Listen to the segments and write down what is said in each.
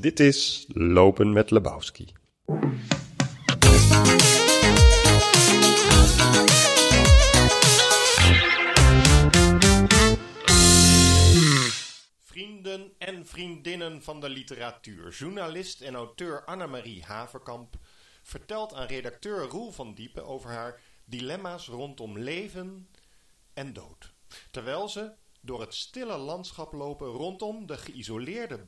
Dit is Lopen met Lebowski. Vrienden en vriendinnen van de literatuur. Journalist en auteur Annemarie Haverkamp vertelt aan redacteur Roel van Diepen over haar dilemma's rondom leven en dood. Terwijl ze door het stille landschap lopen rondom de geïsoleerde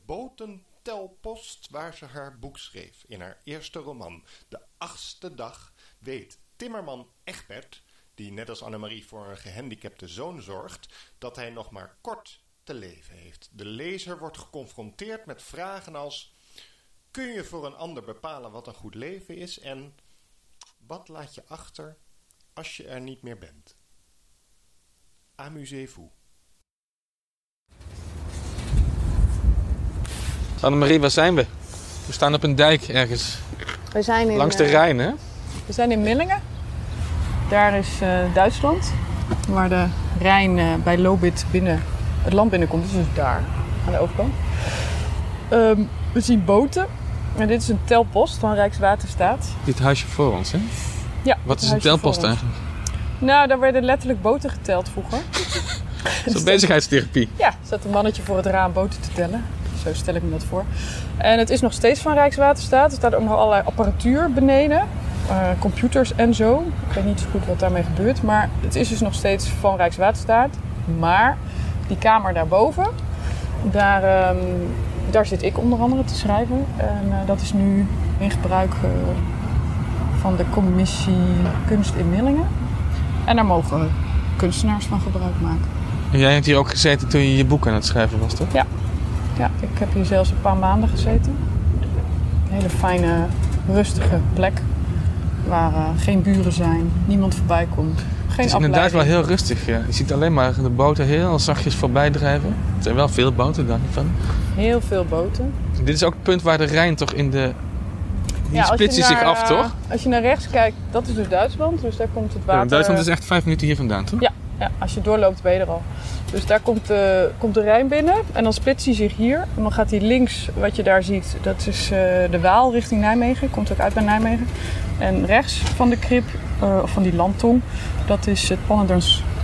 botentelpost waar ze haar boek schreef. In haar eerste roman, De Achtste Dag, weet Timmerman Egbert, die net als Annemarie voor een gehandicapte zoon zorgt, dat hij nog maar kort te leven heeft. De lezer wordt geconfronteerd met vragen als: kun je voor een ander bepalen wat een goed leven is en wat laat je achter als je er niet meer bent? Amusez-vous. Annemarie, waar zijn we? We staan op een dijk ergens. We zijn in, Langs de eh, Rijn, hè? we zijn in Millingen. Daar is eh, Duitsland, waar de Rijn eh, bij Lobit binnen het land binnenkomt. Dus, dus daar, aan de overkant. Ehm, we zien boten. En dit is een telpost van Rijkswaterstaat. Dit huisje voor ons, hè? Ja, Wat is een telpost eigenlijk? Nou, daar werden letterlijk boten geteld vroeger. Zo'n bezigheidstherapie. Ja, er staat een mannetje voor het raam boten te tellen. Zo stel ik me dat voor. En het is nog steeds van Rijkswaterstaat. Er staat ook nog allerlei apparatuur beneden. eh, computers en zo. Ik weet niet zo goed wat daarmee gebeurt. Maar het is dus nog steeds van Rijkswaterstaat. Maar die kamer daarboven, daar, ehm, daar zit ik onder andere te schrijven. En eh, dat is nu in gebruik eh, van de commissie Kunst in Millingen. En daar mogen kunstenaars van gebruik maken. En jij hebt hier ook gezeten toen je je boek aan het schrijven was, toch? Ja, ik heb hier zelfs een paar maanden gezeten. Een hele fijne, rustige plek. Waar eh, geen buren zijn, niemand voorbij komt. Geen Het is inderdaad wel heel rustig. Ja. Je ziet alleen maar de boten heel zachtjes voorbij drijven. Er zijn wel veel boten daar niet van. Heel veel boten. Dit is ook het punt waar de Rijn toch in de... Die Ja, hij zich af, eh, toch? Als je naar rechts kijkt, dat is dus Duitsland. Dus daar komt het water... Ja, Duitsland is echt vijf minuten hier vandaan, toch? Ja, ja, als je doorloopt ben je er al. Dus daar komt de, komt de Rijn binnen en dan splitst hij zich hier. En dan gaat hij links, wat je daar ziet, dat is eh, de Waal richting Nijmegen. Komt ook uit bij Nijmegen. En rechts van de krip, eh, of van die landtong, dat is het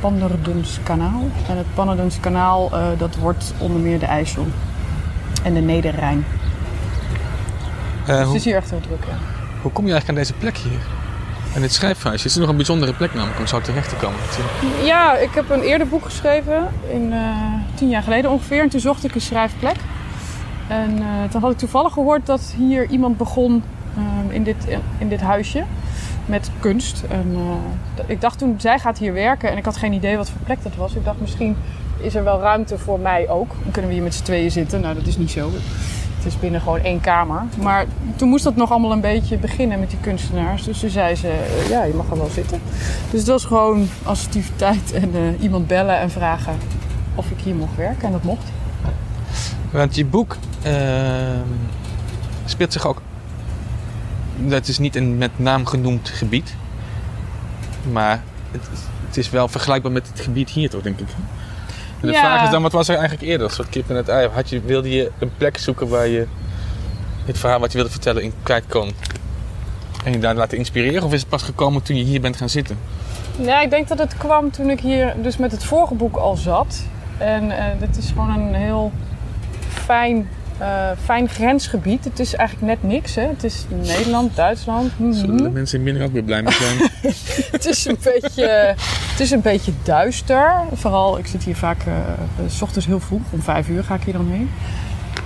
Pannerdenskanaal. En het Pannerdenskanaal, eh dat wordt onder meer de IJssel en de Nederrijn. Eh, Dus het is hier echt heel druk, ja. hoe kom je eigenlijk aan deze plek hier? En. Het is nog een bijzondere plek namelijk om zo terecht te komen. Ja, ik heb een eerder boek geschreven, in, eh, tien jaar geleden ongeveer. En toen zocht ik een schrijfplek. En eh, toen had ik toevallig gehoord dat hier iemand begon eh, in, dit, in dit huisje met kunst. En, eh, ik dacht toen, zij gaat hier werken en ik had geen idee wat voor plek dat was. Ik dacht, misschien is er wel ruimte voor mij ook. Dan kunnen we hier met z'n tweeën zitten. Nou, dat is niet zo. Is binnen gewoon één kamer. Maar toen moest dat nog allemaal een beetje beginnen met die kunstenaars. Dus toen zei ze, eh, ja, je mag er wel zitten. Dus het was gewoon assertiviteit en eh, iemand bellen en vragen of ik hier mocht werken. En dat mocht. Want je boek ehm, speelt zich ook. Dat is niet een met naam genoemd gebied. Maar het, het is wel vergelijkbaar met het gebied hier, toch, denk ik. De Ja. vraag is dan, wat was er eigenlijk eerder? Een soort kip en het ei. Had je, wilde je een plek zoeken waar je het verhaal wat je wilde vertellen in kwijt kon? En je daar laten inspireren? Of is het pas gekomen toen je hier bent gaan zitten? Ja, ik denk dat het kwam toen ik hier dus met het vorige boek al zat. En eh dit is gewoon een heel fijn, eh, fijn grensgebied. Het is eigenlijk net niks, hè. Het is Nederland, Duitsland. mhm. Zullen de mensen in ook weer blij mee zijn? Het is een beetje, het is een beetje duister. Vooral, ik zit hier vaak, eh, s ochtends heel vroeg, om vijf uur ga ik hier dan heen.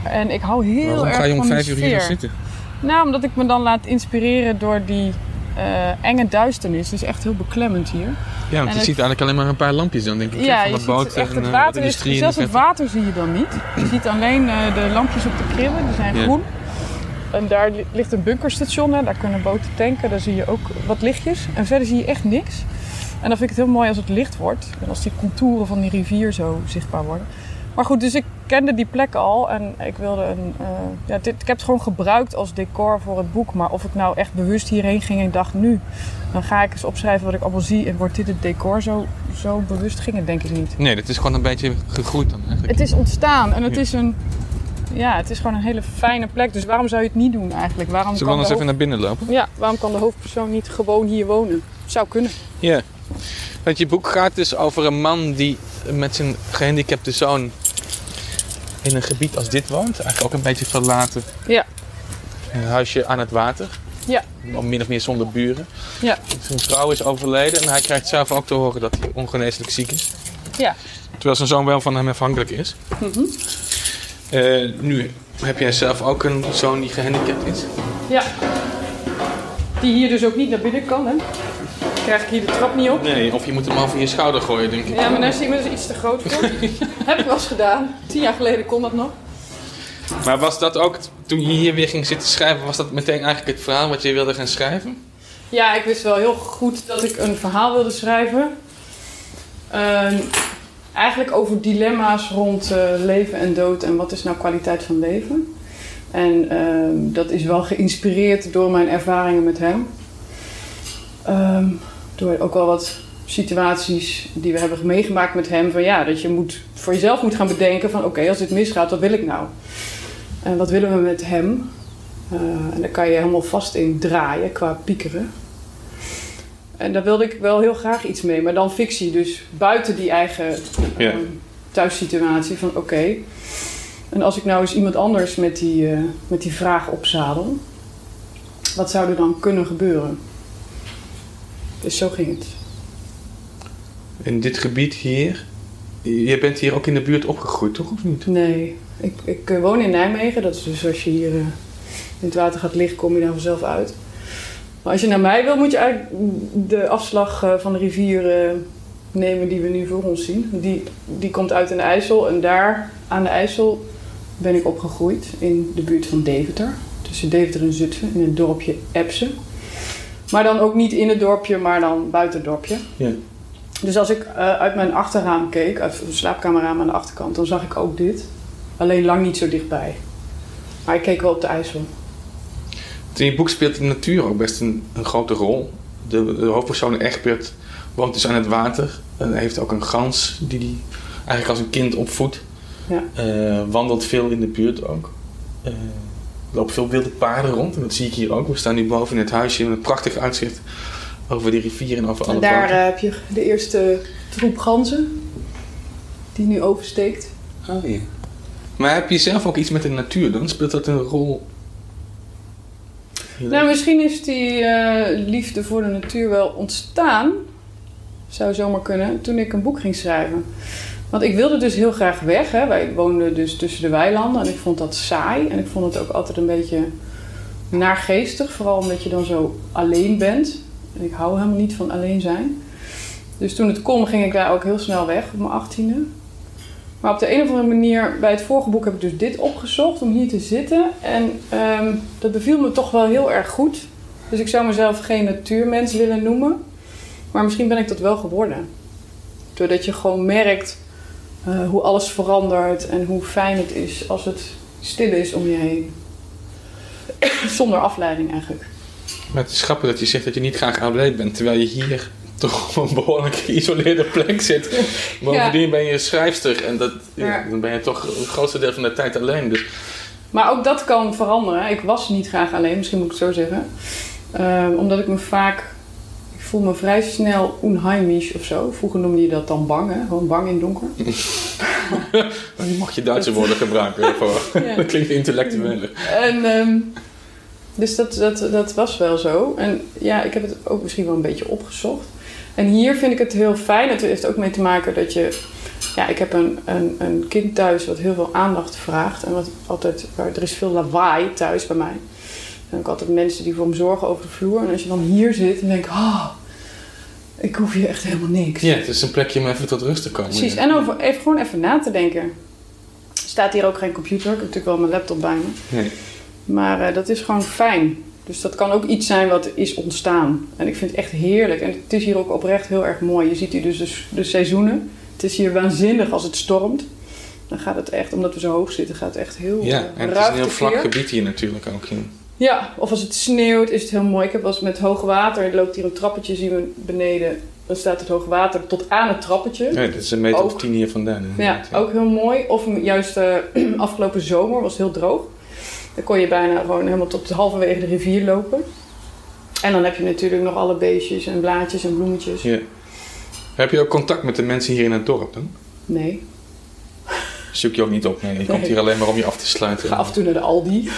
En ik hou heel Waarom erg ga je om van vijf uur hier zitten? Nou, omdat ik me dan laat inspireren door die eh, enge duisternis. Het is echt heel beklemmend hier. Ja, want En je het- ziet eigenlijk alleen maar een paar lampjes dan, denk ik. Ja, van je boten echt en het eh, water is, zelfs het water zie je dan niet. Je ziet alleen eh, de lampjes op de kribben, die zijn groen. En daar li- ligt een bunkerstation, hè. daar kunnen boten tanken. Daar zie je ook wat lichtjes. En verder zie je echt niks. En dan vind ik het heel mooi als het licht wordt. En als die contouren van die rivier zo zichtbaar worden. Maar goed, dus ik kende die plek al en ik wilde een. eh, ja, dit, ik heb het gewoon gebruikt als decor voor het boek. Maar of ik nou echt bewust hierheen ging en dacht nu, dan ga ik eens opschrijven wat ik allemaal zie en wordt dit het decor? Zo, zo bewust ging het denk ik niet. Nee, dit is gewoon een beetje gegroeid dan eigenlijk. Het is ontstaan en het is een. ja, het is gewoon een hele fijne plek. Dus waarom zou je het niet doen eigenlijk? Waarom Zullen we anders de even naar binnen lopen? Ja, waarom kan de hoofdpersoon niet gewoon hier wonen? Zou kunnen. Ja. Want je boek gaat dus over een man die met zijn gehandicapte zoon in een gebied als dit woont. Eigenlijk ook een beetje verlaten. Ja. Een huisje aan het water. Ja. Min of meer zonder buren. Ja. Zijn vrouw is overleden en hij krijgt zelf ook te horen dat hij ongeneeslijk ziek is. Ja. Terwijl zijn zoon wel van hem afhankelijk is. Mhm. Eh, nu heb jij zelf ook een zoon die gehandicapt is. Ja. Die hier dus ook niet naar binnen kan, hè? Krijg ik hier de trap niet op. Nee, of je moet hem over je schouder gooien, denk ik. Ja, maar daar is hij inmiddels iets te groot voor. Heb ik wel eens gedaan. Tien jaar geleden kon dat nog. Maar was dat ook, toen je hier weer ging zitten schrijven, was dat meteen eigenlijk het verhaal wat je wilde gaan schrijven? Ja, ik wist wel heel goed dat ik een verhaal wilde schrijven. Ehm, eigenlijk over dilemma's rond eh, leven en dood en wat is nou kwaliteit van leven. En ehm, dat is wel geïnspireerd door mijn ervaringen met hem. Ehm, door ook wel wat situaties die we hebben meegemaakt met hem. Van ja, dat je moet, voor jezelf moet gaan bedenken van oké, als dit misgaat, wat wil ik nou? En wat willen we met hem? Eh, en daar kan je helemaal vast in draaien qua piekeren. En daar wilde ik wel heel graag iets mee, maar dan fictie. Dus buiten die eigen ehm, thuissituatie van oké. En als ik nou eens iemand anders met die, eh, met die vraag opzadel, wat zou er dan kunnen gebeuren? Dus zo ging het. In dit gebied hier, je bent hier ook in de buurt opgegroeid, toch? Of niet? Nee, ik, ik eh, woon in Nijmegen. Dat is dus als je hier eh, in het water gaat liggen, kom je daar vanzelf uit. Maar als je naar mij wil, moet je eigenlijk de afslag eh, van de rivier nemen die we nu voor ons zien. Die, die komt uit in de IJssel en daar aan de IJssel ben ik opgegroeid in de buurt van Deventer. Tussen Deventer en Zutphen, in het dorpje Epse. Maar dan ook niet in het dorpje, maar dan buiten het dorpje. Ja. Dus als ik eh, uit mijn achterraam keek, uit de slaapkamerraam aan de achterkant, dan zag ik ook dit. Alleen lang niet zo dichtbij. Maar ik keek wel op de IJssel. In je boek speelt de natuur ook best een, een grote rol. De, de hoofdpersoon Egbert woont dus aan het water. En heeft ook een gans die hij eigenlijk als een kind opvoedt. Ja. Eh, wandelt veel in de buurt ook. Eh, er lopen veel wilde paarden rond en dat zie ik hier ook. We staan nu boven in het huisje met een prachtig uitzicht over de rivier en over alle En daar eh, heb je de eerste troep ganzen die nu oversteekt. Oh, ja. Maar heb je zelf ook iets met de natuur dan? Speelt dat een rol? Nou, misschien is die eh, liefde voor de natuur wel ontstaan, zou zomaar kunnen, toen ik een boek ging schrijven. Want ik wilde dus heel graag weg. Hè. Wij woonden dus tussen de weilanden en ik vond dat saai. En ik vond het ook altijd een beetje naargeestig, vooral omdat je dan zo alleen bent. En ik hou helemaal niet van alleen zijn. Dus toen het kon, ging ik daar ook heel snel weg op mijn achttiende. Maar op de een of andere manier, bij het vorige boek heb ik dus dit opgezocht om hier te zitten. En ehm, dat beviel me toch wel heel erg goed. Dus ik zou mezelf geen natuurmens willen noemen. Maar misschien ben ik dat wel geworden. Doordat je gewoon merkt eh, hoe alles verandert en hoe fijn het is als het stil is om je heen. Zonder afleiding eigenlijk. Maar het is grappig dat je zegt dat je niet graag alleen bent, terwijl je hier toch op een behoorlijk geïsoleerde plek zit. Bovendien ben je schrijfster en dat, ja, Ja. dan ben je toch het grootste deel van de tijd alleen. Dus Maar ook dat kan veranderen. Ik was niet graag alleen, misschien moet ik het zo zeggen. Ehm, omdat ik me vaak... Voel me vrij snel onheimisch of zo. Vroeger noemde je dat dan bang, hè? Gewoon bang in donker. je mag je Duitse woorden gebruiken. Voor, Ja. Dat klinkt intellectueler. En, ehm, dus dat, dat, dat was wel zo. En ja, ik heb het ook misschien wel een beetje opgezocht. En hier vind ik het heel fijn. Het heeft ook mee te maken dat je... Ja, ik heb een, een, een kind thuis wat heel veel aandacht vraagt. En wat altijd... Er is veel lawaai thuis bij mij. En ik altijd mensen die voor me zorgen over de vloer. En als je dan hier zit en denk ik... Oh, ik hoef hier echt helemaal niks. Ja, het is een plekje om even tot rust te komen. Precies, en over, even, gewoon even na te denken. Er staat hier ook geen computer. Ik heb natuurlijk wel mijn laptop bij me. Nee. Maar eh, dat is gewoon fijn. Dus dat kan ook iets zijn wat is ontstaan. En ik vind het echt heerlijk. En het is hier ook oprecht heel erg mooi. Je ziet hier dus de, de seizoenen. Het is hier waanzinnig als het stormt. Dan gaat het echt, omdat we zo hoog zitten, gaat het echt heel Ja, en het is een heel vlak gebied hier natuurlijk ook. Ja. Ja, of als het sneeuwt is het heel mooi. Ik heb wel eens met hoog water, er loopt hier een trappetje, zien we beneden, Dan staat het hoogwater tot aan het trappetje. Ja, dat is een meter of tien hier vandaan. Ja, ook heel mooi. Of juist eh, afgelopen zomer was het heel droog. Dan kon je bijna gewoon helemaal tot halverwege de rivier lopen. En dan heb je natuurlijk nog alle beestjes en blaadjes en bloemetjes. Ja. Heb je ook contact met de mensen hier in het dorp dan? Nee, Zoek je ook niet op? Nee, je komt Nee. hier alleen maar om je af te ik sluiten. ga af en toe naar de Aldi.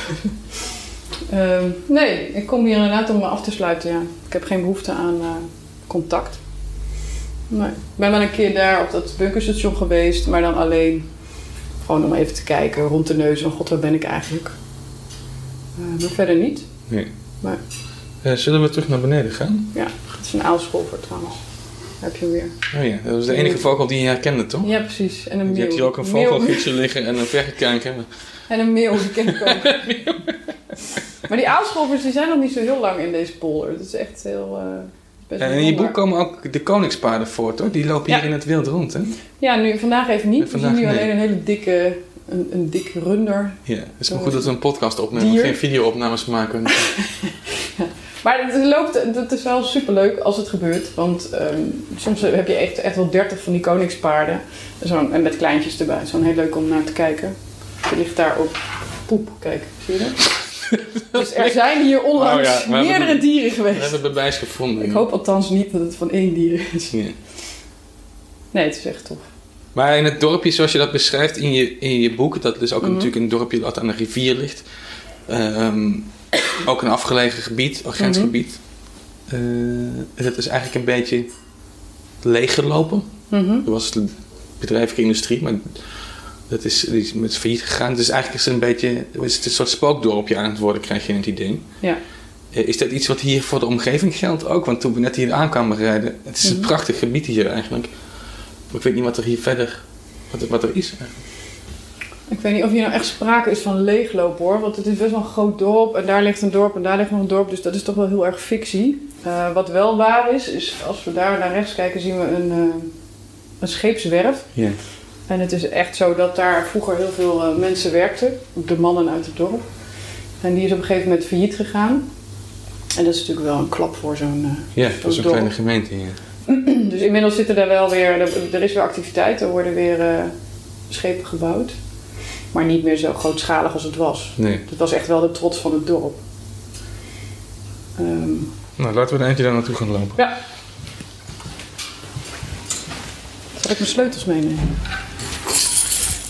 Ehm, nee, ik kom hier inderdaad om me af te sluiten, ja. Ik heb geen behoefte aan eh, contact. Nee. Ik ben wel een keer daar op dat bunkerstation geweest, maar dan alleen. Gewoon om even te kijken, rond de neus. Oh god, waar ben ik eigenlijk? Eh, maar verder niet. Nee. Maar- Eh, zullen we terug naar beneden gaan? Het is een aalscholver trouwens. Heb je weer. Oh ja, dat was de enige vogel die je herkende, toch? Ja, precies. En een Je meeuw. hebt hier ook een vogelgietje liggen en een verrekijker. En een meeuw, die ken ik ook. maar die aalscholvers die zijn nog niet zo heel lang in deze polder. Dat is echt heel... eh, best En in je boek komen ook de koningspaarden voor, toch? Die lopen hier in het wild rond, hè? Ja, nu, vandaag even niet. Vandaag we zien nu nee. alleen een hele dikke... Een, een dikke runder. Ja, het is maar goed dat we een podcast opnemen, Dier. geen video-opnames maken. Maar het loopt, dat is wel superleuk als het gebeurt. Want ehm, soms heb je echt, echt wel 30 van die koningspaarden. Zo'n, en met kleintjes erbij. Zo'n heel leuk om naar te kijken. Er ligt daar ook poep. Kijk, zie je dat? Dus er zijn hier onlangs Oh ja, we hebben- meerdere dieren We geweest. hebben bewijs gevonden. Ik hoop althans niet dat het van één dier is. Ja. Nee, het is echt tof. Maar in het dorpje, zoals je dat beschrijft in je, in je boek, dat is ook Mhm. natuurlijk een dorpje dat aan de rivier ligt. Ehm, ook een afgelegen gebied, een grensgebied. Eh, het is eigenlijk een beetje leeggelopen. Mhm. Er was de bedrijvige industrie, maar dat is, die is met failliet gegaan. Dus eigenlijk is het een beetje is het een soort spookdorpje aan het worden, krijg je het idee. Ja. Eh, Is dat iets wat hier voor de omgeving geldt ook? Want toen we net hier aankwamen rijden, het is een Mhm. prachtig gebied hier eigenlijk. Maar ik weet niet wat er hier verder, wat er, wat er is eigenlijk. Ik weet niet of hier nou echt sprake is van leeglopen hoor. Want het is best wel een groot dorp. En daar ligt een dorp en daar ligt nog een dorp. Dus dat is toch wel heel erg fictie. Eh, wat wel waar is, is als we daar naar rechts kijken zien we een, eh, een scheepswerf. Ja. En het is echt zo dat daar vroeger heel veel eh, mensen werkten. De mannen uit het dorp. En die is op een gegeven moment failliet gegaan. En dat is natuurlijk wel een klap voor zo'n... eh, Ja, dat een dorp. kleine gemeente hier. dus inmiddels zitten daar wel weer, er, is weer activiteit, er worden weer eh, schepen gebouwd. Maar niet meer zo grootschalig als het was. Nee. Het was echt wel de trots van het dorp. Ehm, Nou, laten we er eentje daar naartoe gaan lopen. ja. Zal ik mijn sleutels meenemen?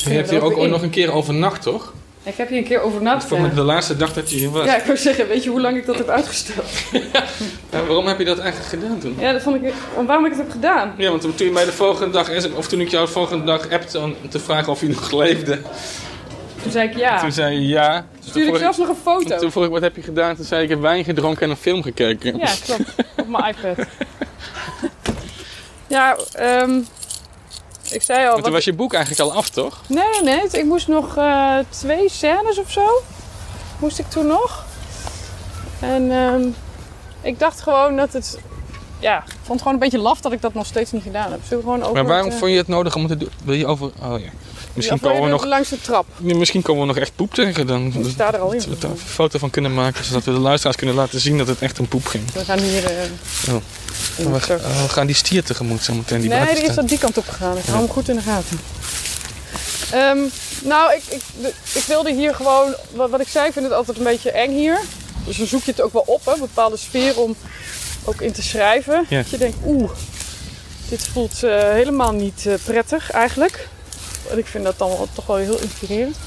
Je hebt hier ook nog een keer overnacht, toch? Ik heb hier een keer overnacht. Ik Ja. de laatste dag dat je hier was. ja, ik wou zeggen, weet je hoe lang ik dat heb uitgesteld? En waarom heb je dat eigenlijk gedaan toen? Ja, dat vond ik. Waarom ik het heb gedaan? Ja, want toen je mij de volgende dag, of toen ik jou de volgende dag appte om te vragen of je nog leefde. Toen zei ik ja. Toen zei je ja. Stuurde ik zelfs nog een foto. Toen vroeg ik, wat heb je gedaan? Toen zei ik, ik heb wijn gedronken en een film gekeken. Ja, klopt. Op mijn iPad. ja, ehm ik zei al. Maar toen was je boek eigenlijk al af, toch? Nee, nee, nee. Ik moest nog eh, twee scènes of zo. Moest ik toen nog. En ehm, ik dacht gewoon dat het... Ja, ik vond het gewoon een beetje laf dat ik dat nog steeds niet gedaan heb. Zullen we gewoon over Maar waarom het, eh, vond je het nodig om het te doen? Wil je over... Oh ja. Misschien, ja, komen we nog, langs de trap. Misschien komen we nog echt poep tegen dan. Ik sta er al in. Dat we daar een foto van kunnen maken, zodat we de luisteraars kunnen laten zien dat het echt een poep ging. We gaan hier... eh, Oh. We, trap. oh, we gaan die stier tegemoet zo meteen. Die nee, die is dat die kant op gegaan. Ik hou hem goed in de gaten. Ehm, nou, ik, ik, ik wilde hier gewoon... Wat, wat ik zei, ik vind het altijd een beetje eng hier. Dus dan zoek je het ook wel op, hè, een bepaalde sfeer om ook in te schrijven. Ja. Dat je denkt, oeh, dit voelt eh, helemaal niet eh, prettig eigenlijk. En ik vind dat dan wel- toch wel heel inspirerend.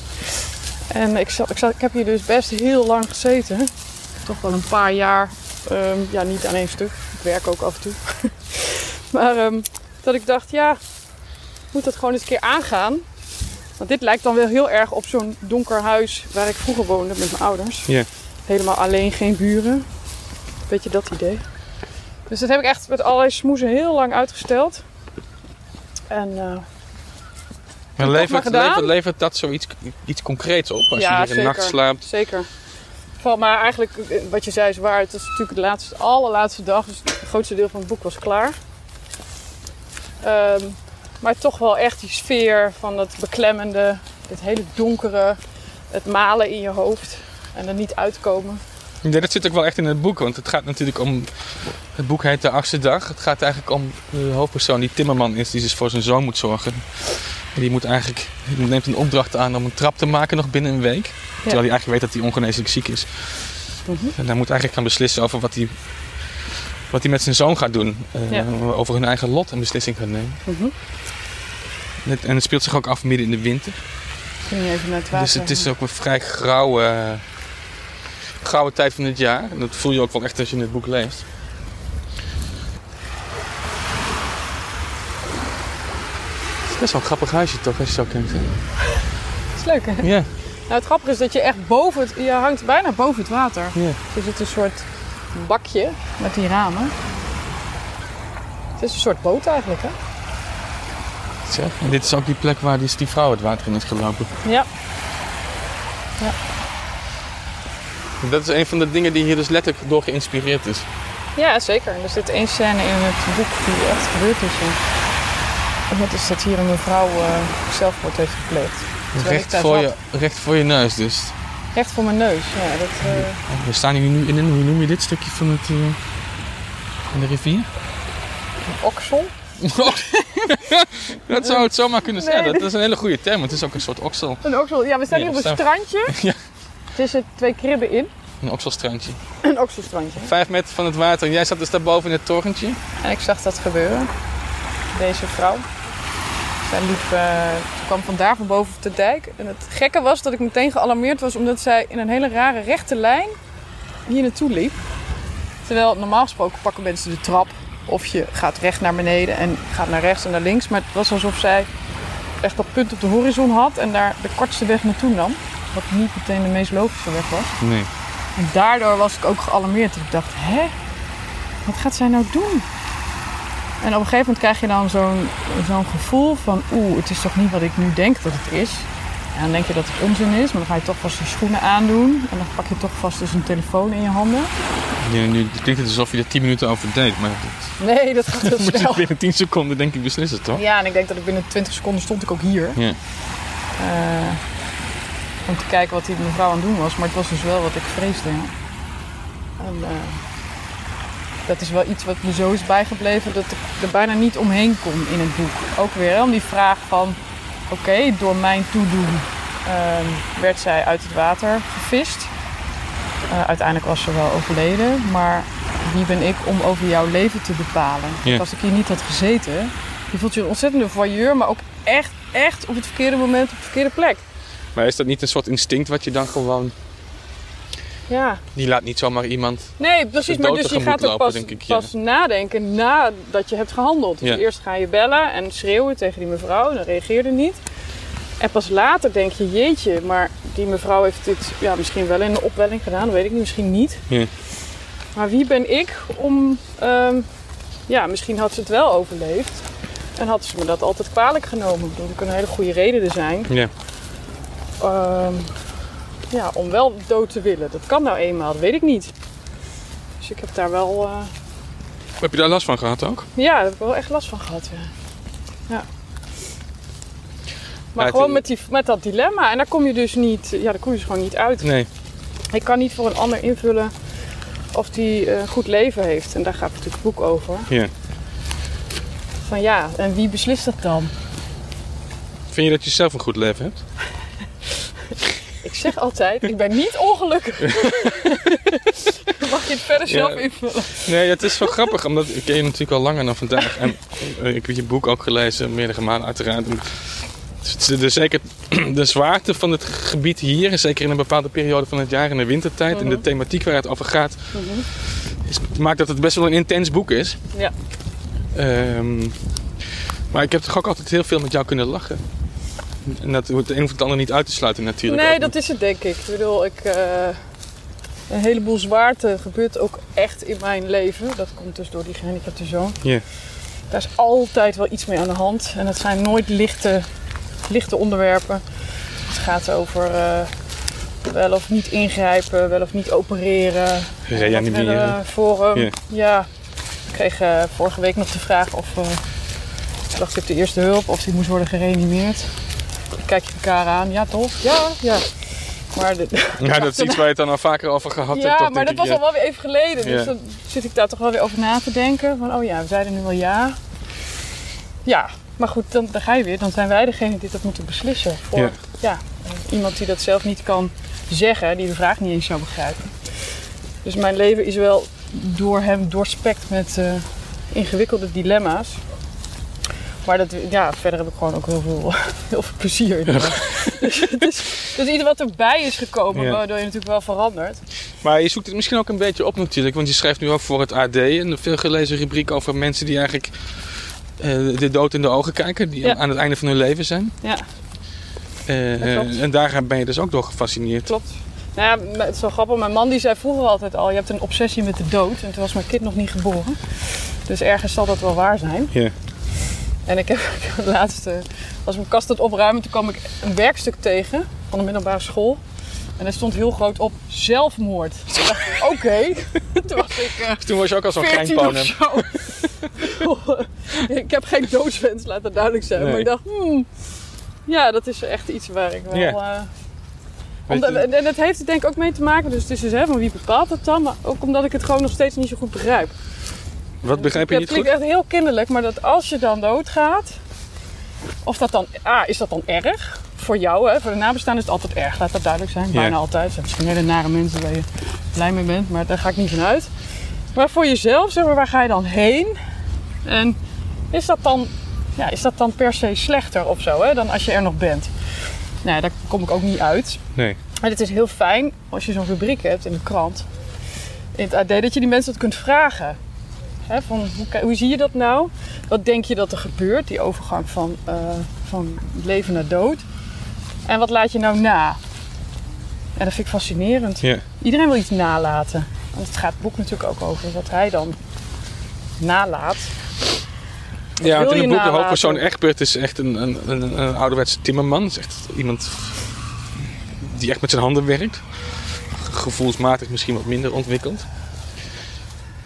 En ik, zat, ik, zat, ik heb hier dus best heel lang gezeten. Toch wel een paar jaar. Ehm, ja, niet aan één stuk. Ik werk ook af en toe. maar ehm, dat ik dacht, ja, ik moet dat gewoon eens een keer aangaan. Want dit lijkt dan wel heel erg op zo'n donker huis waar ik vroeger woonde met mijn ouders. Ja. Helemaal alleen, geen buren. Beetje dat idee. Dus dat heb ik echt met allerlei smoezen heel lang uitgesteld. En Maar maar levert, gedaan. levert, levert dat zoiets iets concreets op als Ja, je hier een zeker. nacht slaapt? zeker. Maar eigenlijk, eh, wat je zei is waar. Het is natuurlijk de laatste, allerlaatste dag. Dus het grootste deel van het boek was klaar. Ehm, maar toch wel echt die sfeer van dat beklemmende, dit hele donkere, het malen in je hoofd en er niet uitkomen. Ja, dat zit ook wel echt in het boek, want het gaat natuurlijk om... Het boek heet De Achtste Dag. Het gaat eigenlijk om de hoofdpersoon die timmerman is, die dus voor zijn zoon moet zorgen. En die moet eigenlijk, die neemt een opdracht aan om een trap te maken nog binnen een week. Terwijl hij eigenlijk weet dat hij ongeneeslijk ziek is. Mhm. En hij moet eigenlijk gaan beslissen over wat hij, wat hij met zijn zoon gaat doen. Ja. Over hun eigen lot een beslissing gaat nemen. Mhm. En het, en het speelt zich ook af midden in de winter. Ging je even naar het water. Dus het is ook een vrij grauwe, grauwe tijd van het jaar. En dat voel je ook wel echt als je het boek leest. Het is best wel een grappig huisje toch, als je zo kijkt. Dat is leuk, hè? Ja, Nou, het grappige is dat je echt boven het... Je hangt bijna boven het water. ja. Er zit een soort bakje met die ramen. Het is een soort boot eigenlijk, hè? Zeg. En dit is ook die plek waar die, die vrouw het water in is gelopen. Ja. Dat is een van de dingen die hier dus letterlijk door geïnspireerd is. Ja, zeker. Er zit één scène in het boek die echt gebeurd is. En dat is dat hier een mevrouw eh, zelfmoord heeft gepleegd. Recht voor, je, recht voor je neus dus. Recht voor mijn neus. Ja, dat, eh, We staan hier nu in een, hoe noem je dit stukje van het, eh, van de rivier? een oksel. dat zou het zomaar kunnen zijn. Nee, Dat is een hele goede term. Het is ook een soort oksel. Een oksel. Ja, we staan hier op een strandje. Ja. Tussen twee kribben in. Een okselstrandje. Een okselstrandje. Vijf meter van het water. En jij zat dus daarboven in het torentje. En ik zag dat gebeuren. Deze vrouw. Zij liep, eh, ze kwam vandaar van boven op de dijk. En het gekke was dat ik meteen gealarmeerd was omdat zij in een hele rare rechte lijn hier naartoe liep. Terwijl normaal gesproken pakken mensen de trap. Of je gaat recht naar beneden en gaat naar rechts en naar links. Maar het was alsof zij echt dat punt op de horizon had en daar de kortste weg naartoe nam. Wat niet meteen de meest logische weg was. Nee. En daardoor was ik ook gealarmeerd. Dat ik dacht, hè? Wat gaat zij nou doen? En op een gegeven moment krijg je dan zo'n zo'n gevoel van... Oeh, het is toch niet wat ik nu denk dat het is. En dan denk je dat het onzin is. Maar dan ga je toch vast je schoenen aandoen. En dan pak je toch vast dus een telefoon in je handen. Ja, nu klinkt het alsof je er 10 minuten over deed. Maar dat Nee, dat gaat heel moet je snel. binnen 10 seconden denk ik beslissen, toch? Ja, en ik denk dat ik binnen 20 seconden stond ik ook hier. Ja. Eh, om te kijken wat die mevrouw aan het doen was. Maar het was dus wel wat ik vreesde. En, eh, dat is wel iets wat me zo is bijgebleven dat ik er bijna niet omheen kon in het boek. Ook weer hè, om die vraag van, oké, door mijn toedoen ehm, werd zij uit het water gevist. Eh, uiteindelijk was ze wel overleden, maar wie ben ik om over jouw leven te bepalen? Als ik hier niet had gezeten, je voelt je een ontzettende voyeur, maar ook echt, echt op het verkeerde moment op de verkeerde plek. Maar is dat niet een soort instinct wat je dan gewoon... Ja, Die laat niet zomaar iemand... nee, precies. Maar dus je gaat ook lopen, pas, denk ik, ja. pas nadenken nadat je hebt gehandeld. Dus Ja. eerst ga je bellen en schreeuwen tegen die mevrouw, dan reageerde niet. En pas later denk je, jeetje, maar die mevrouw heeft dit ja, misschien wel in een opwelling gedaan, dat weet ik niet, misschien niet. Ja. Maar wie ben ik om, ehm, ja, misschien had ze het wel overleefd. En had ze me dat altijd kwalijk genomen. Dat kan een hele goede reden er zijn. Ja. Ehm, ja, om wel dood te willen. Dat kan nou eenmaal, dat weet ik niet. Dus ik heb daar wel, eh, Heb je daar last van gehad ook? ja, daar heb ik wel echt last van gehad. Ja. ja. Maar Ja, gewoon met, die, met dat dilemma. En daar kom je dus niet, ja, daar kom je dus gewoon niet uit. Nee. Ik kan niet voor een ander invullen of die een goed leven heeft. En daar gaat natuurlijk het boek over. Ja. Van ja, en wie beslist dat dan? Vind je dat je zelf een goed leven hebt? Ik zeg altijd, ik ben niet ongelukkig. Mag je het verder zelf Ja. invullen? Nee, het is wel grappig, omdat ik ken je natuurlijk al langer dan vandaag. En eh, ik heb je boek ook gelezen, meerdere malen uiteraard. En de, zeker de zwaarte van het gebied hier, zeker in een bepaalde periode van het jaar, in de wintertijd, en de Mhm. thematiek waar het over gaat, is, maakt dat het best wel een intens boek is. Ja. Ehm, maar ik heb toch ook altijd heel veel met jou kunnen lachen. En dat hoeft de een of het ander niet uit te sluiten natuurlijk. Nee, dat is het denk ik. Ik bedoel, ik, eh, een heleboel zwaarte gebeurt ook echt in mijn leven. Dat komt dus door die gehandicapte zoon. Ja. Daar is altijd wel iets mee aan de hand. En het zijn nooit lichte, lichte onderwerpen. Het gaat over eh, wel of niet ingrijpen, wel of niet opereren. Reanimeren. Hem. Ja. Ik kreeg eh, vorige week nog de vraag of ik hij op de eerste hulp of hij moest worden gereanimeerd. Kijk je elkaar aan. Ja, toch? Ja, ja. Maar de, Ja, dat is iets waar je het dan al vaker over gehad hebt. ja, maar dat was ja. al wel weer even geleden. Dus Ja. dan zit ik daar toch wel weer over na te denken. Van, oh ja, we zeiden nu wel ja. Ja, maar goed, dan, dan ga je weer. Dan zijn wij degene die dat moeten beslissen. Voor Ja. ja. iemand die dat zelf niet kan zeggen. Die de vraag niet eens zou begrijpen. Dus mijn leven is wel door hem doorspekt met eh, ingewikkelde dilemma's. Maar dat, ja, verder heb ik gewoon ook heel veel, heel veel plezier in. dus, het is, dus iets wat erbij is gekomen, Ja. waardoor je natuurlijk wel verandert. Maar je zoekt het misschien ook een beetje op natuurlijk. Want je schrijft nu ook voor het AD een veel gelezen rubriek over mensen die eigenlijk eh, de dood in de ogen kijken. Die Ja. aan het einde van hun leven zijn. Ja. Dat eh, en daar ben je dus ook door gefascineerd. Klopt. Nou ja, het is wel grappig. Mijn man die zei vroeger altijd al, je hebt een obsessie met de dood. En toen was mijn kind nog niet geboren. Dus ergens zal dat wel waar zijn. Ja. En ik heb, ik heb laatst, eh, was mijn kast aan het opruimen. Toen kwam ik een werkstuk tegen van de middelbare school. En daar stond heel groot op zelfmoord. Dus ik dacht, oké. Toen was ik eh, Toen was je ook al zo'n 14 kleinponem. of zo. ik heb geen doodswens, laat dat duidelijk zijn. Nee. Maar ik dacht, hmm, ja, dat is echt iets waar ik wel... Eh, omdat, en dat heeft er denk ik ook mee te maken. Dus het is dus, hè, van wie bepaalt het dan? Maar ook omdat ik het gewoon nog steeds niet zo goed begrijp. Wat begrijp je Het niet goed? klinkt echt heel kinderlijk, maar dat als je dan doodgaat... Of dat dan... Ah, is dat dan erg? Voor jou, hè? Voor de nabestaanden is het altijd erg. Laat dat duidelijk zijn. Ja. Bijna altijd. Er zijn misschien hele nare mensen waar je blij mee bent. Maar daar ga ik niet van uit. Maar voor jezelf, zeg maar, waar ga je dan heen? En is dat dan, ja, is dat dan per se slechter of zo, hè? Dan als je er nog bent? Nou, ja, daar kom ik ook niet uit. Nee. Maar het is heel fijn als je zo'n rubriek hebt in de krant, in het AD, dat je die mensen dat kunt vragen. Hè, van, hoe, zie je dat nou? Wat denk je dat er gebeurt, die overgang van, eh, van leven naar dood? En wat laat je nou na? En dat vind ik fascinerend. Iedereen wil iets nalaten. Want het gaat het boek natuurlijk ook over wat hij dan nalaat. Ja, want in het boek de hoofdpersoon Egbert is echt een, een, een, een ouderwetse timmerman. Is echt iemand die echt met zijn handen werkt. Gevoelsmatig misschien wat minder ontwikkeld.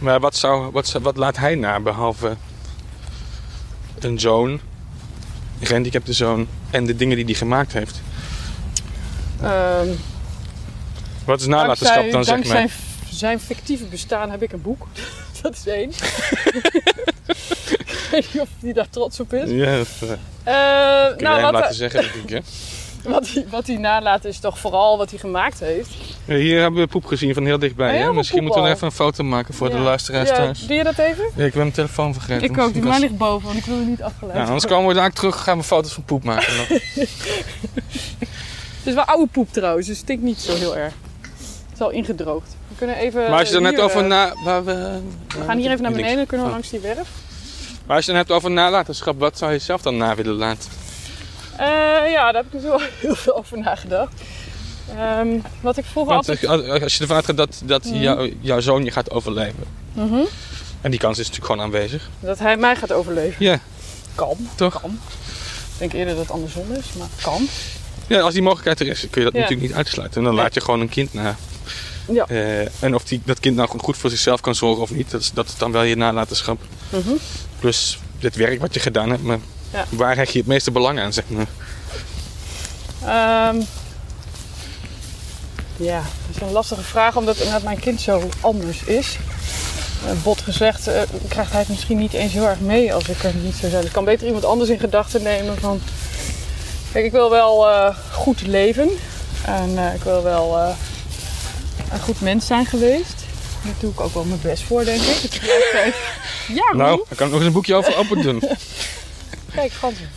Maar wat, zou, wat, wat laat hij na behalve een zoon, een gehandicapte zoon en de dingen die hij gemaakt heeft? Ehm, Wat is nalatenschap dankzij dan zeg maar? zijn fictieve bestaan heb ik een boek. Dat is één. ik weet niet of hij daar trots op is. Ja, dat eh, Eh, je nou, hem wat, laten hij- zeggen denk ik. Hè? wat, hij, wat hij nalaat is toch vooral wat hij gemaakt heeft. Ja, Hier hebben we poep gezien van heel dichtbij. Oh, hè? Misschien moeten we even een foto maken voor de luisteraars Ja, thuis. Doe je dat even? Ja, ik ben mijn telefoon vergeten. Ik ook. Die Misschien mij ligt boven, want ik wil er niet afgeleid Ja, anders worden. komen we daar terug gaan we foto's van poep maken. Het is wel oude poep trouwens, dus het stinkt niet zo heel erg. Het is al ingedroogd. We kunnen even... maar als je er net over eh, na... Waar we, We gaan hier even naar beneden, dan kunnen we Oh. langs die werf. Maar als je het hebt over nalatenschap, wat zou je zelf dan na willen laten? Eh, ja, daar heb ik dus wel heel veel over nagedacht. Ehm, wat ik vroeger Want altijd... als je ervan uitgaat dat, dat Mhm. jou- jouw zoon je gaat overleven. Mhm. En die kans is natuurlijk gewoon aanwezig. Dat hij mij gaat overleven. Ja, Kan. toch? Kan. Ik denk eerder dat het andersom is, maar kan. Ja, als die mogelijkheid er is, kun je dat Ja. natuurlijk niet uitsluiten. En dan Nee. laat je gewoon een kind na. Ja. Eh, en of die, dat kind nou goed voor zichzelf kan zorgen of niet, dat is, dat is dan wel je nalatenschap. Mhm. Plus het werk wat je gedaan hebt, maar Ja. waar hecht je het meeste belang aan, zeg maar. Ehm, ja, dat is een lastige vraag omdat mijn kind zo anders is. Eh, bot gezegd eh, krijgt hij het misschien niet eens heel erg mee als ik er niet zou zijn. Ik kan beter iemand anders in gedachten nemen van... Kijk, ik wil wel eh, goed leven. En ik wil wel een goed mens zijn geweest. Daar doe ik ook wel mijn best voor, denk ik. Ja. Nou, dan kan ik nog eens een boekje over open doen. Kijk, ganzen.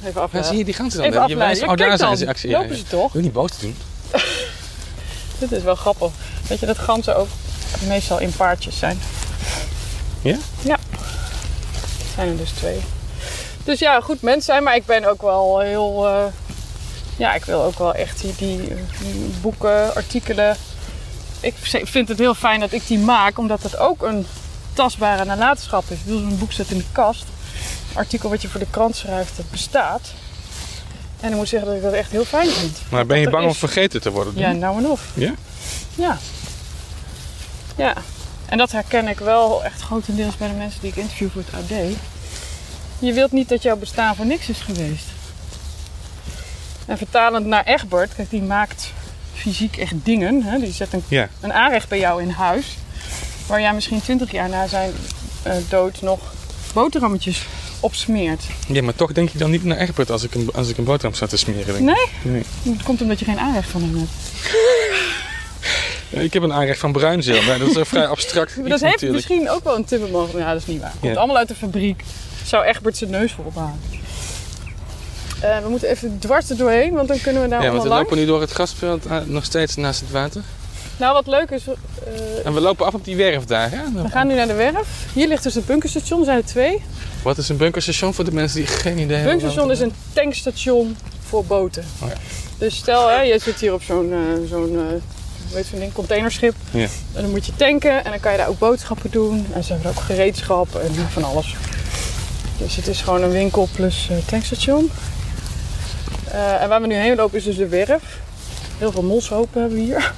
Even Ja, afleiden. zie je die ganzen dan? Even Je afleiden. wijst- oh, daar zijn ze. Actie. Lopen ze toch? Wil je niet boos doen? Dit is wel grappig. Weet je dat ganzen ook meestal in paardjes zijn? Ja? Ja. Het zijn er dus twee. Dus ja, goed mens zijn, maar ik ben ook wel heel... eh, ja, ik wil ook wel echt die, die, die boeken, artikelen... Ik vind het heel fijn dat ik die maak, omdat het ook een tastbare nalatenschap is. Ik bedoel, zo'n boek zit in de kast. Artikel wat je voor de krant schrijft, dat bestaat. En ik moet zeggen dat ik dat echt heel fijn vind. Maar ben je bang om vergeten te worden? Ja, nou en of. Ja? Ja. Ja. En dat herken ik wel echt grotendeels bij de mensen die ik interview voor het AD. Je wilt niet dat jouw bestaan voor niks is geweest. En vertalend naar Egbert, kijk, die maakt fysiek echt dingen. Hè? Die zet een, Ja. een aanrecht bij jou in huis. Waar jij misschien 20 jaar na zijn eh, dood nog boterhammetjes op smeert. Ja, maar toch denk ik dan niet naar Egbert als ik een, als ik een boterham sta te smeren. Denk. ik. Nee? Nee. Dat komt omdat je geen aanrecht van hem hebt. Ja, Ik heb een aanrecht van bruinzeel, maar dat is een vrij abstract Maar dat heeft natuurlijk. misschien ook wel een timmerman. Ja, dat is niet waar. Het komt Ja. allemaal uit de fabriek. Zou Egbert zijn neus voor ophalen. Eh, we moeten even dwars er doorheen, want dan kunnen we daar Ja, want we allemaal langs. lopen nu door het grasveld eh, nog steeds naast het water. Nou, wat leuk is, eh, En we lopen af op die werf daar. Hè? we gaan nu naar de werf. Hier ligt dus het bunkerstation, er zijn er twee. Wat is een bunkerstation voor de mensen die geen idee hebben? bunkerstation is een tankstation voor boten. Oh ja. Dus stel, hè, je zit hier op zo'n eh, zo'n eh, heet zo'n ding, containerschip. Ja. En dan moet je tanken en dan kan je daar ook boodschappen doen. En ze hebben ook gereedschap en van alles. Dus het is gewoon een winkel plus eh, tankstation. Eh, en waar we nu heen lopen is dus de werf. Heel veel moshopen hebben we hier.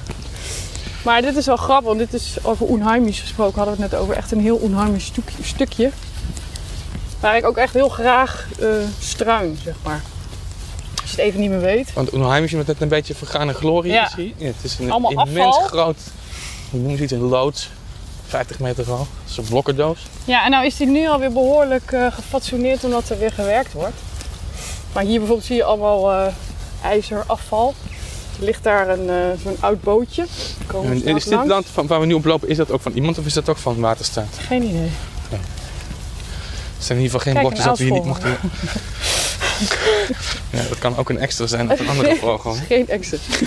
Maar dit is wel grappig, want dit is over onheimisch gesproken. Hadden we het net over echt een heel onheimisch stukje. Waar ik ook echt heel graag eh, struin, zeg maar. Als je het even niet meer weet. Want Unheim is met net een beetje vergane glorie Ja. is hier. Ja, het is een Allemaal immens afval. groot, hoe noem je het, een loods. 50 meter hoog. Dat is een blokkendoos. Ja, en nou is die nu alweer behoorlijk eh gefatsoeneerd omdat er weer gewerkt wordt. Maar hier bijvoorbeeld zie je allemaal eh, ijzerafval. Er ligt daar een, eh, zo'n oud bootje. Komen En is dit langs. land van, waar we nu op lopen, is dat ook van iemand of is dat ook van Waterstaat? Geen idee. Er zijn in ieder geval geen bordjes dat we hier niet mochten... ja, dat kan ook een extra zijn of een andere gewoon. Geen exit.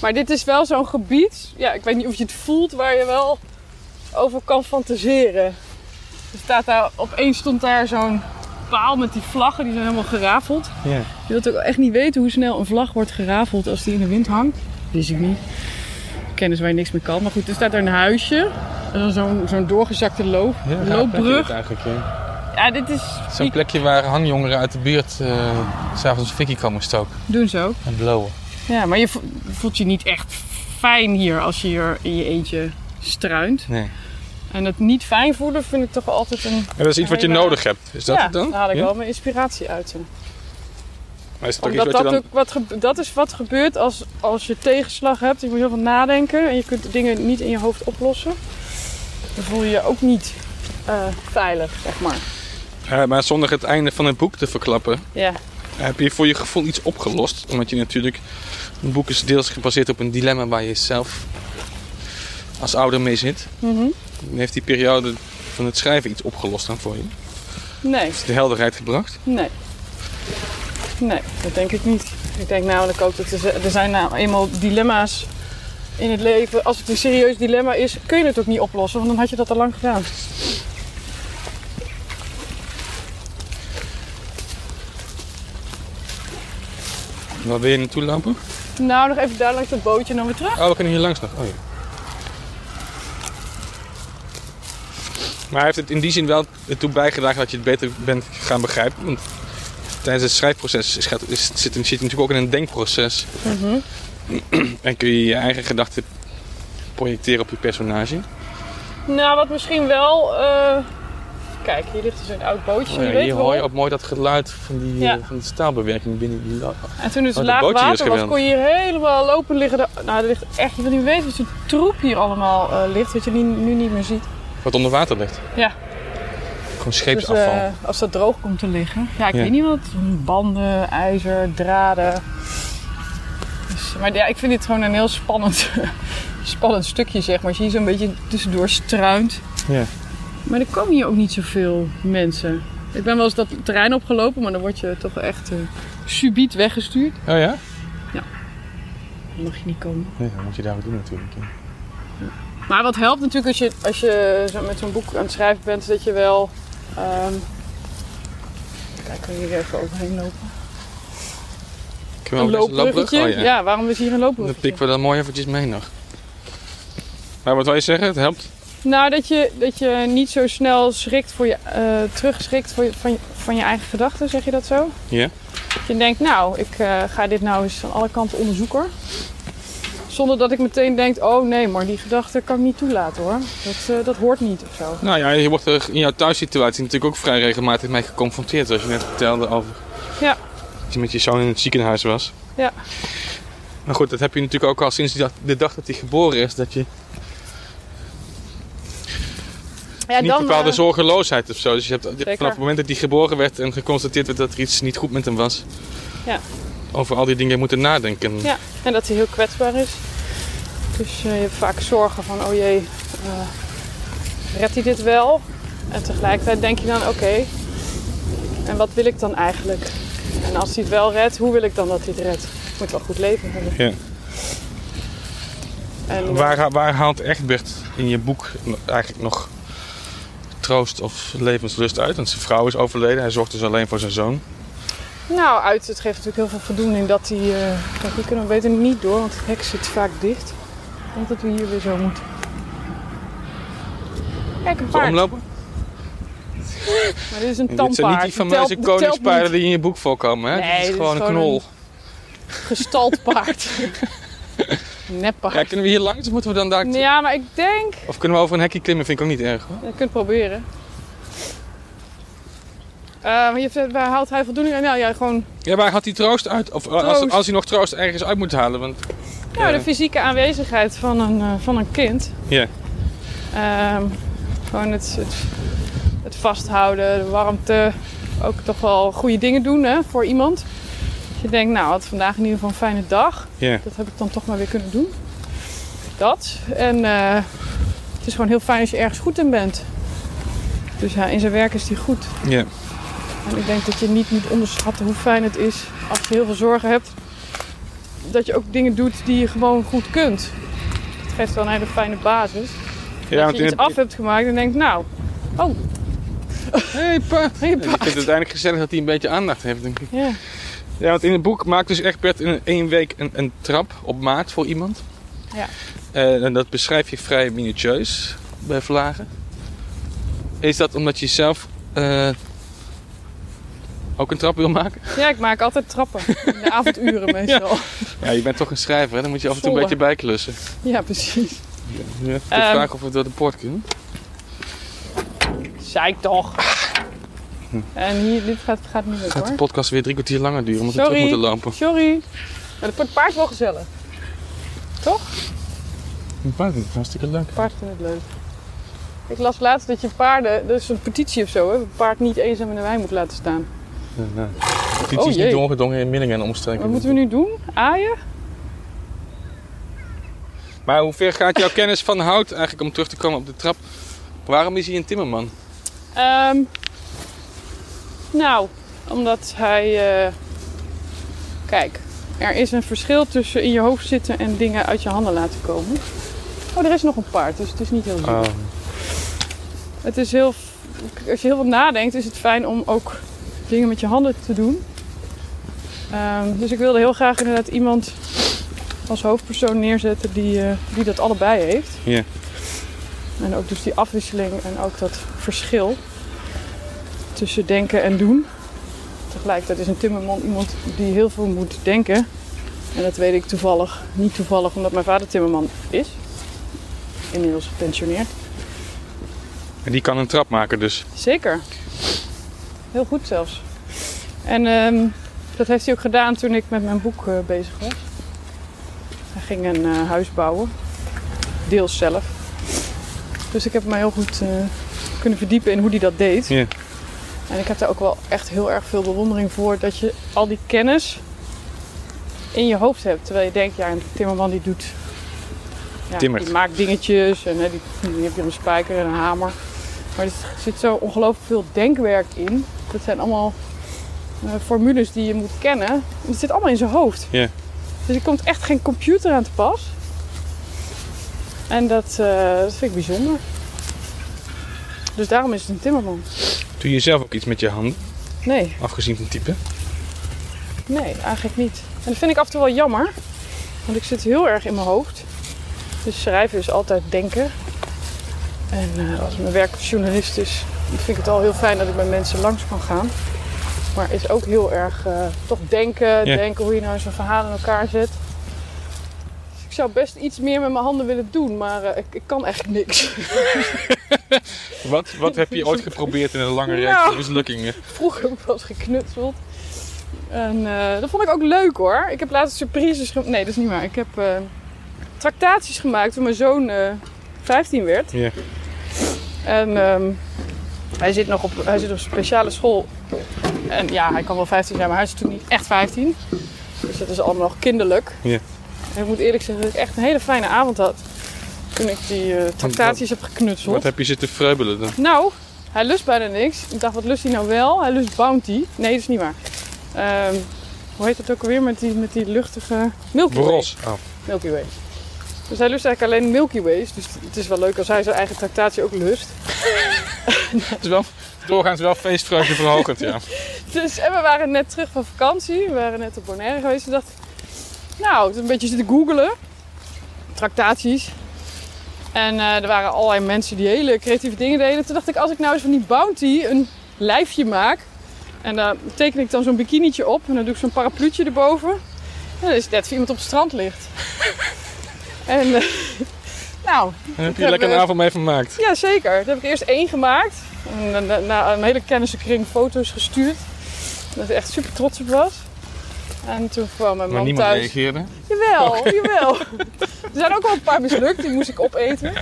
maar dit is wel zo'n gebied. Ja, ik weet niet of je het voelt waar je wel over kan fantaseren. Er staat daar, opeens stond daar zo'n paal met die vlaggen, die zijn helemaal gerafeld. Ja. Je wilt ook echt niet weten hoe snel een vlag wordt gerafeld als die in de wind hangt. Wist ik niet. Kennis waar je niks mee kan. Maar goed, er staat er een huisje. En dan Zo'n zo'n doorgezakte loop, Ja, loopbrug. eigenlijk, ja. Ja, dit is... Zo'n plekje waar hangjongeren uit de buurt eh, s s'avonds een fikkie komen stoken Doen zo. en blowen. Ja, maar je vo- voelt je niet echt fijn hier als je hier in je eentje struint. Nee. En het niet fijn voelen vind ik toch altijd een... Ja, dat is iets wat je Hele- nodig hebt. Is dat ja, het dan? daar haal ik Ja? wel mijn inspiratie uit. Maar is het ook iets Omdat wat je dat, dan... ook wat gebe- dat is wat gebeurt als, als je tegenslag hebt. Je moet heel veel nadenken en je kunt dingen niet in je hoofd oplossen. Dan voel je je ook niet eh, veilig, zeg maar. Maar zonder het einde van het boek te verklappen, Ja, heb je voor je gevoel iets opgelost. Omdat je natuurlijk... Een boek is deels gebaseerd op een dilemma waar je zelf als ouder mee zit. Mhm. Heeft die periode van het schrijven iets opgelost dan voor je? nee, Is de helderheid gebracht? nee. Nee, dat denk ik niet. Ik denk namelijk ook dat er, er zijn nou eenmaal dilemma's in het leven. Als het een serieus dilemma is, kun je het ook niet oplossen, want dan had je dat al lang gedaan. Waar wil je naartoe lopen? Nou, nog even daar langs dat bootje en dan weer terug. Oh, we kunnen hier langs nog. Oh, ja. Maar heeft het in die zin wel ertoe bijgedragen dat je het beter bent gaan begrijpen? Want tijdens het schrijfproces is, gaat- is, zit, zit je natuurlijk ook in een denkproces. Mhm. En kun je je eigen gedachten projecteren op je personage. Nou, wat misschien wel. eh, Kijk, hier ligt dus een oud bootje. Oh je ja, weet hier wel. hoor je ook mooi dat geluid van, die, Ja. eh, van de staalbewerking binnen die En toen het Oh, dat laag water was, geweldig. kon je hier helemaal lopen liggen. Nou, er ligt echt, je wil niet weten wat voor troep hier allemaal eh, ligt, wat je nu, nu niet meer ziet. Wat onder water ligt. Ja. Gewoon Dus scheepsafval. eh, als dat droog komt te liggen. Ja, ik Ja. weet niet wat. Banden, ijzer, draden. Dus, maar ja, ik vind dit gewoon een heel spannend, spannend stukje, zeg maar. Als je hier zo'n beetje tussendoor struint. Ja. Maar er komen hier ook niet zoveel mensen. Ik ben wel eens dat terrein opgelopen, maar dan word je toch echt eh, subiet weggestuurd. Oh ja? Dan mag je niet komen. Nee, dat moet je daar ook doen natuurlijk. ja. Maar wat helpt natuurlijk als je, als je met zo'n boek aan het schrijven bent, is dat je wel. ehm kijk, kan je hier even overheen lopen? Ik wil Een loopbruggetje. loopbrug. Oh, ja. waarom is hier een Dan loopbruggetje? pikken we dat mooi eventjes mee nog. Maar wat wil je zeggen? Het helpt? Nou, dat je, dat je niet zo snel schrikt voor je, eh terugschrikt voor je, van, je, van je eigen gedachten, zeg je dat zo? Ja. Dat je denkt, nou, ik eh, ga dit nou eens van alle kanten onderzoeken. Zonder dat ik meteen denk, oh nee, maar die gedachte kan ik niet toelaten hoor. Dat, eh, dat hoort niet of zo. Nou ja, je wordt er in jouw thuissituatie natuurlijk ook vrij regelmatig mee geconfronteerd. Zoals je net vertelde over Ja. Dat je met je zoon in het ziekenhuis was. Ja. Maar goed, dat heb je natuurlijk ook al sinds de dag dat hij geboren is. Dat je Ja, niet dan, bepaalde eh, zorgeloosheid of zo. Dus je hebt vanaf Zeker. het moment dat hij geboren werd en geconstateerd werd dat er iets niet goed met hem was. Ja. Over al die dingen moeten nadenken. Ja, en dat hij heel kwetsbaar is. Dus eh, je hebt vaak zorgen van, oh jee, eh redt hij dit wel? En tegelijkertijd denk je dan, oké, en wat wil ik dan eigenlijk? En als hij het wel redt, hoe wil ik dan dat hij het redt? Ik moet wel goed leven hebben. Ja. En, Waar, waar haalt Egbert in je boek eigenlijk nog troost of levenslust uit? Want zijn vrouw is overleden, hij zorgt dus alleen voor zijn zoon. Nou, uit, het geeft natuurlijk heel veel voldoening dat hij... eh kijk, hier kunnen we beter niet door, want het hek zit vaak dicht. Denk dat we hier weer zo moeten. Kijk, een paard. omlopen? Maar dit is een Dit tampaard. zijn niet die die telt koningspaarden die in je boek voorkomen. Hè? Nee, dit is dit is gewoon een knol. Gestald paard. Neppaard. Ja, kunnen we hier langs of moeten we dan daar... Ja, maar ik denk... Of kunnen we over een hekje klimmen? Vind ik ook niet erg hoor. Je kunt het proberen. Eh, maar je, hebt- waar haalt hij voldoening uit? Nou ja, gewoon Ja, waar had hij troost uit? Of als, Troost. als hij nog troost ergens uit moet halen. Want, nou, Ja. de fysieke aanwezigheid van een, eh, van een kind. Ja. Ehm, gewoon het, het, het vasthouden, de warmte. Ook toch wel goede dingen doen hè, voor iemand. Dat je denkt, nou, had vandaag in ieder geval een fijne dag. Dat heb ik dan toch maar weer kunnen doen. Dat. En eh, het is gewoon heel fijn als je ergens goed in bent. Dus ja, in zijn werk is hij goed. ja. En ik denk dat je niet moet onderschatten hoe fijn het is als je heel veel zorgen hebt. Dat je ook dingen doet die je gewoon goed kunt. Dat geeft wel een hele fijne basis. Ja, want je iets het- af hebt gemaakt en denkt, nou, oh, Hey, pa. hey, Ja, ik pa. vind het uiteindelijk gezellig dat hij een beetje aandacht heeft, denk ik. Ja, Ja, want in het boek maakt dus Egbert in één week een, een trap op maat voor iemand. Ja. Eh, en dat beschrijf je vrij minutieus bij Vlagen. Is dat omdat je zelf eh, ook een trap wil maken? ja, ik maak altijd trappen. In de avonduren meestal. Ja, je bent toch een schrijver, hè? dan moet je af en toe een beetje bijklussen. Ja, precies. Ja, ik Ehm. vraag of we door de poort kunnen. Zei ik toch. En hier, dit gaat, gaat niet lukken Gaat de podcast weer drie kwartier langer duren, omdat we terug moeten lopen. Sorry. Maar het paard is wel gezellig. Een paard is hartstikke leuk. Paard vindt het leuk. Ik las laatst dat je paarden, dat is een petitie of zo, hè, een paard niet eenzaam in de wei moet laten staan. Oh, is jee. niet doorgedrongen in Millingen en omstreken. Wat moeten we nu doen? Aaien? Maar hoe ver gaat jouw kennis van hout eigenlijk om terug te komen op de trap? Waarom is hij een timmerman? Ehm, nou, omdat hij. eh, kijk, er is een verschil tussen in je hoofd zitten en dingen uit je handen laten komen. Oh, er is nog een paard, dus het is niet heel ziek. Oh. Het is heel. Als je heel veel nadenkt, is het fijn om ook dingen met je handen te doen. Ehm, dus ik wilde heel graag inderdaad iemand als hoofdpersoon neerzetten die, eh, die dat allebei heeft. Ja. En ook dus die afwisseling en ook dat verschil tussen denken en doen. Tegelijkertijd is een timmerman iemand die heel veel moet denken. En dat weet ik toevallig, niet toevallig, omdat mijn vader timmerman is. Inmiddels gepensioneerd. En die kan een trap maken dus. Zeker. Heel goed zelfs. En ehm, dat heeft hij ook gedaan toen ik met mijn boek eh, bezig was. Hij ging een eh, huis bouwen. Deels zelf. Dus ik heb me heel goed eh, kunnen verdiepen in hoe hij dat deed. Ja. En ik heb daar ook wel echt heel erg veel bewondering voor dat je al die kennis in je hoofd hebt. Terwijl je denkt, ja, een timmerman die doet. Ja, Timmert. die maakt dingetjes en hè, die, die heb je een spijker en een hamer. Maar er zit zo ongelooflijk veel denkwerk in. Dat zijn allemaal eh, formules die je moet kennen. En het zit allemaal in zijn hoofd. Ja. Dus er komt echt geen computer aan te pas. En dat, eh, dat vind ik bijzonder. Dus daarom is het een timmerman. Doe je zelf ook iets met je handen, Nee, afgezien van typen? nee, eigenlijk niet. En dat vind ik af en toe wel jammer. Want ik zit heel erg in mijn hoofd. Dus schrijven is altijd denken. En eh, als mijn werk als journalist is, dan vind ik het al heel fijn dat ik bij mensen langs kan gaan. Maar is ook heel erg eh, toch denken, Ja. denken hoe je nou zo'n verhaal in elkaar zet. Dus ik zou best iets meer met mijn handen willen doen, maar eh, ik, ik kan echt niks. Wat, wat heb je ooit geprobeerd in een lange reeks Nou. mislukkingen? Vroeger ik eens geknutseld. En eh, dat vond ik ook leuk hoor. Ik heb laatst surprises gemaakt. Nee, dat is niet waar. Ik heb tractaties gemaakt toen mijn zoon eh 15 werd. Ja. En ehm, hij, zit nog op, hij zit op een speciale school. En ja, hij kan wel 15 zijn, maar hij is natuurlijk niet echt 15. Dus dat is allemaal nog kinderlijk. Ja. En ik moet eerlijk zeggen dat ik echt een hele fijne avond had. Toen ik die eh, tractaties heb geknutseld. Wat heb je zitten vreubelen dan? Nou, hij lust bijna niks. Ik dacht, wat lust hij nou wel? Hij lust Bounty. Nee, dat is niet waar. Ehm, hoe heet het ook alweer met die, met die luchtige... Milky Way. Bros. Oh. Milky Way. Dus hij lust eigenlijk alleen Milky Ways. Dus het is wel leuk als hij zijn eigen tractatie ook lust. Het is wel, doorgaans wel feestvreugde verhogend, ja. Dus, en we waren net terug van vakantie. We waren net op Bonaire geweest. Toen dacht nou, een beetje zitten googelen. Tractaties. En eh, er waren allerlei mensen die hele creatieve dingen deden. Toen dacht ik, als ik nou eens van die Bounty een lijfje maak. En daar teken ik dan zo'n bikinietje op. En dan doe ik zo'n parapluutje erboven. En dan is het net iemand op het strand ligt. en eh, nou, Daar heb je lekker een eh, avond mee vermaakt. ja, zeker. Toen heb ik eerst één gemaakt. En dan- na een hele kennissenkring foto's gestuurd. Dat ik echt super trots op was. En toen kwam mijn Maar man niemand thuis. reageerde. Jawel, jawel. Er zijn ook wel een paar mislukt. Die moest ik opeten.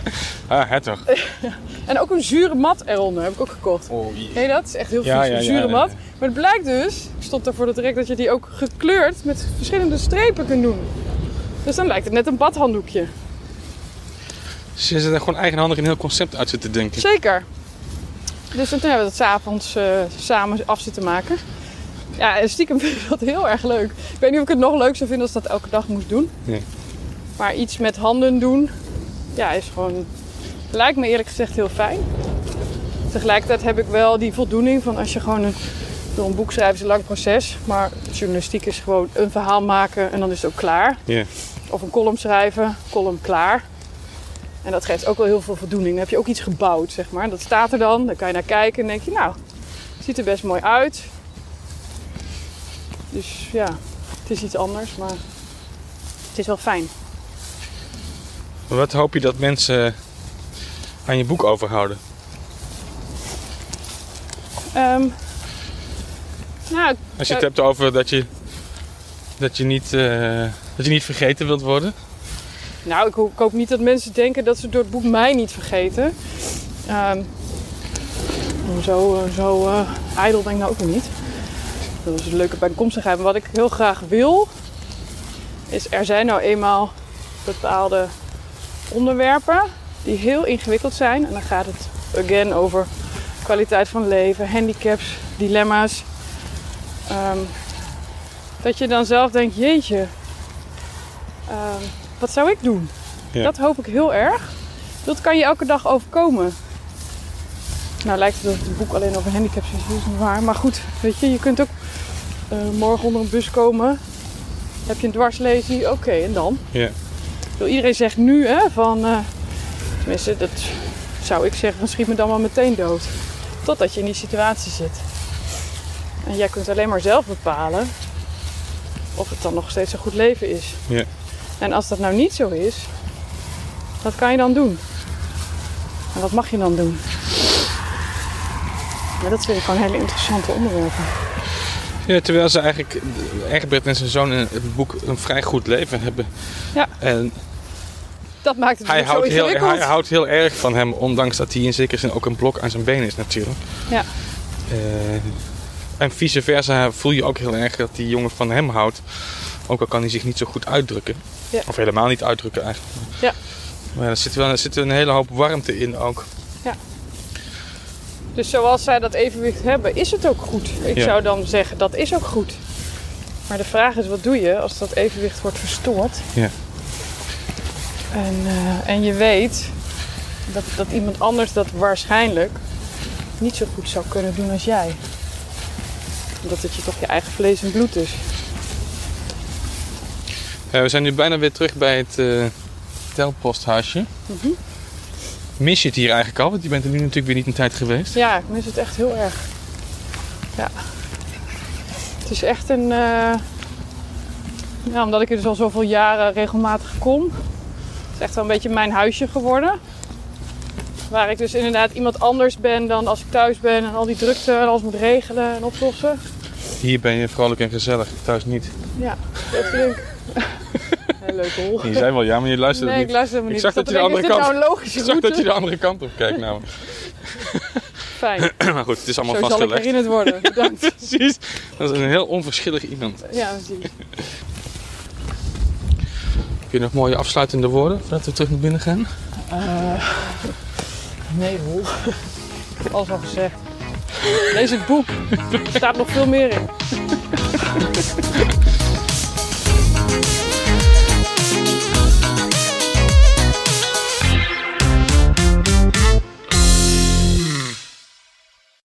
Ah, het toch. En ook een zure mat eronder heb ik ook gekocht. Oh, jee. Je dat? is echt heel vies, Ja, een zure ja. mat. Maar het blijkt dus, ik stond daarvoor dat direct, dat je die ook gekleurd met verschillende strepen kunt doen. Dus dan lijkt het net een badhanddoekje. Ze zijn er gewoon eigenhandig een heel concept uit zitten denken. Zeker. Dus toen hebben we dat s'avonds eh samen af zitten maken. Ja, en stiekem vind ik dat heel erg leuk. Ik weet niet of ik het nog leuk zou vinden als dat elke dag moest doen. Nee. Maar iets met handen doen, ja, is gewoon... Lijkt me eerlijk gezegd heel fijn. Tegelijkertijd heb ik wel die voldoening van als je gewoon een... Door een boek schrijven is een lang proces. Maar journalistiek is gewoon een verhaal maken en dan is het ook klaar. Of een column schrijven, column klaar. En dat geeft ook wel heel veel voldoening. Dan heb je ook iets gebouwd, zeg maar. Dat staat er dan, dan kan je naar kijken en denk je, nou, het ziet er best mooi uit. Dus ja, het is iets anders, maar het is wel fijn. Wat hoop je dat mensen aan je boek overhouden? Ehm, nou, Als je het hebt over dat je, dat je, niet, eh, dat je niet vergeten wilt worden. Nou, ik, ik hoop niet dat mensen denken dat ze door het boek mij niet vergeten. Ehm, zo eh, zo eh, ijdel ben ik nou ook niet. Dat is een leuke bijkomstigheid. Maar wat ik heel graag wil, is er zijn nou eenmaal bepaalde onderwerpen die heel ingewikkeld zijn. En dan gaat het again over kwaliteit van leven, handicaps, dilemma's. Ehm, dat je dan zelf denkt, jeetje, ehm, wat zou ik doen? Ja. Dat hoop ik heel erg. Dat kan je elke dag overkomen. Nou lijkt het dat het boek alleen over handicaps is, dat is niet waar. Maar goed, weet je, je kunt ook eh, morgen onder een bus komen. Heb je een dwarslesie, oké, en dan? Ja. Bedoel, Iedereen zegt nu, hè, van... eh, tenminste, dat zou ik zeggen, van schiet me dan maar meteen dood. Totdat je in die situatie zit. En jij kunt alleen maar zelf bepalen of het dan nog steeds een goed leven is. Ja. En als dat nou niet zo is, wat kan je dan doen? En wat mag je dan doen? Maar dat vind ik gewoon hele interessante onderwerpen. Ja, terwijl ze eigenlijk, Egbert en zijn zoon in het boek een vrij goed leven hebben. Ja. En Dat maakt het hij zo houdt, heel, hij houdt heel erg van hem, ondanks dat hij in zekere zin ook een blok aan zijn been is natuurlijk. Ja. Eh, en vice versa voel je ook heel erg dat die jongen van hem houdt. Ook al kan hij zich niet zo goed uitdrukken. Ja. Of helemaal niet uitdrukken eigenlijk. Ja. Maar er zit wel er zit een hele hoop warmte in ook. Dus zoals zij dat evenwicht hebben, is het ook goed. Ik Ja. zou dan zeggen, dat is ook goed. Maar de vraag is, wat doe je als dat evenwicht wordt verstoord? Ja. En, eh, en je weet dat, dat iemand anders dat waarschijnlijk niet zo goed zou kunnen doen als jij. Omdat het je toch je eigen vlees en bloed is. Ja, we zijn nu bijna weer terug bij het eh telposthuisje. Mhm. Mis je het hier eigenlijk al? Want je bent er nu natuurlijk weer niet een tijd geweest. Ja, ik mis het echt heel erg. Ja. Het is echt een... eh, Ja, omdat ik er dus al zoveel jaren regelmatig kom. Het is echt wel een beetje mijn huisje geworden. Waar ik dus inderdaad iemand anders ben dan als ik thuis ben. En al die drukte en alles moet regelen en oplossen. Hier ben je vrolijk en gezellig, thuis niet. Ja, dat vind ik. Heel leuk hol. Je zei wel ja, maar je luisterde Nee, ik niet. Ik niet. zag Ik dat je de andere kant- nou Ik zag dat je de andere kant op kijkt nou. Fijn. maar goed, het is allemaal Zo zal ik vastgelegd. herinnerd worden. Bedankt. Precies. Dat is een heel onverschillig iemand. Ja, precies. Heb je nog mooie afsluitende woorden voordat we terug naar binnen gaan? Nee, hol. Alles al gezegd. Lees het boek. Er staat nog veel meer in. Thank you.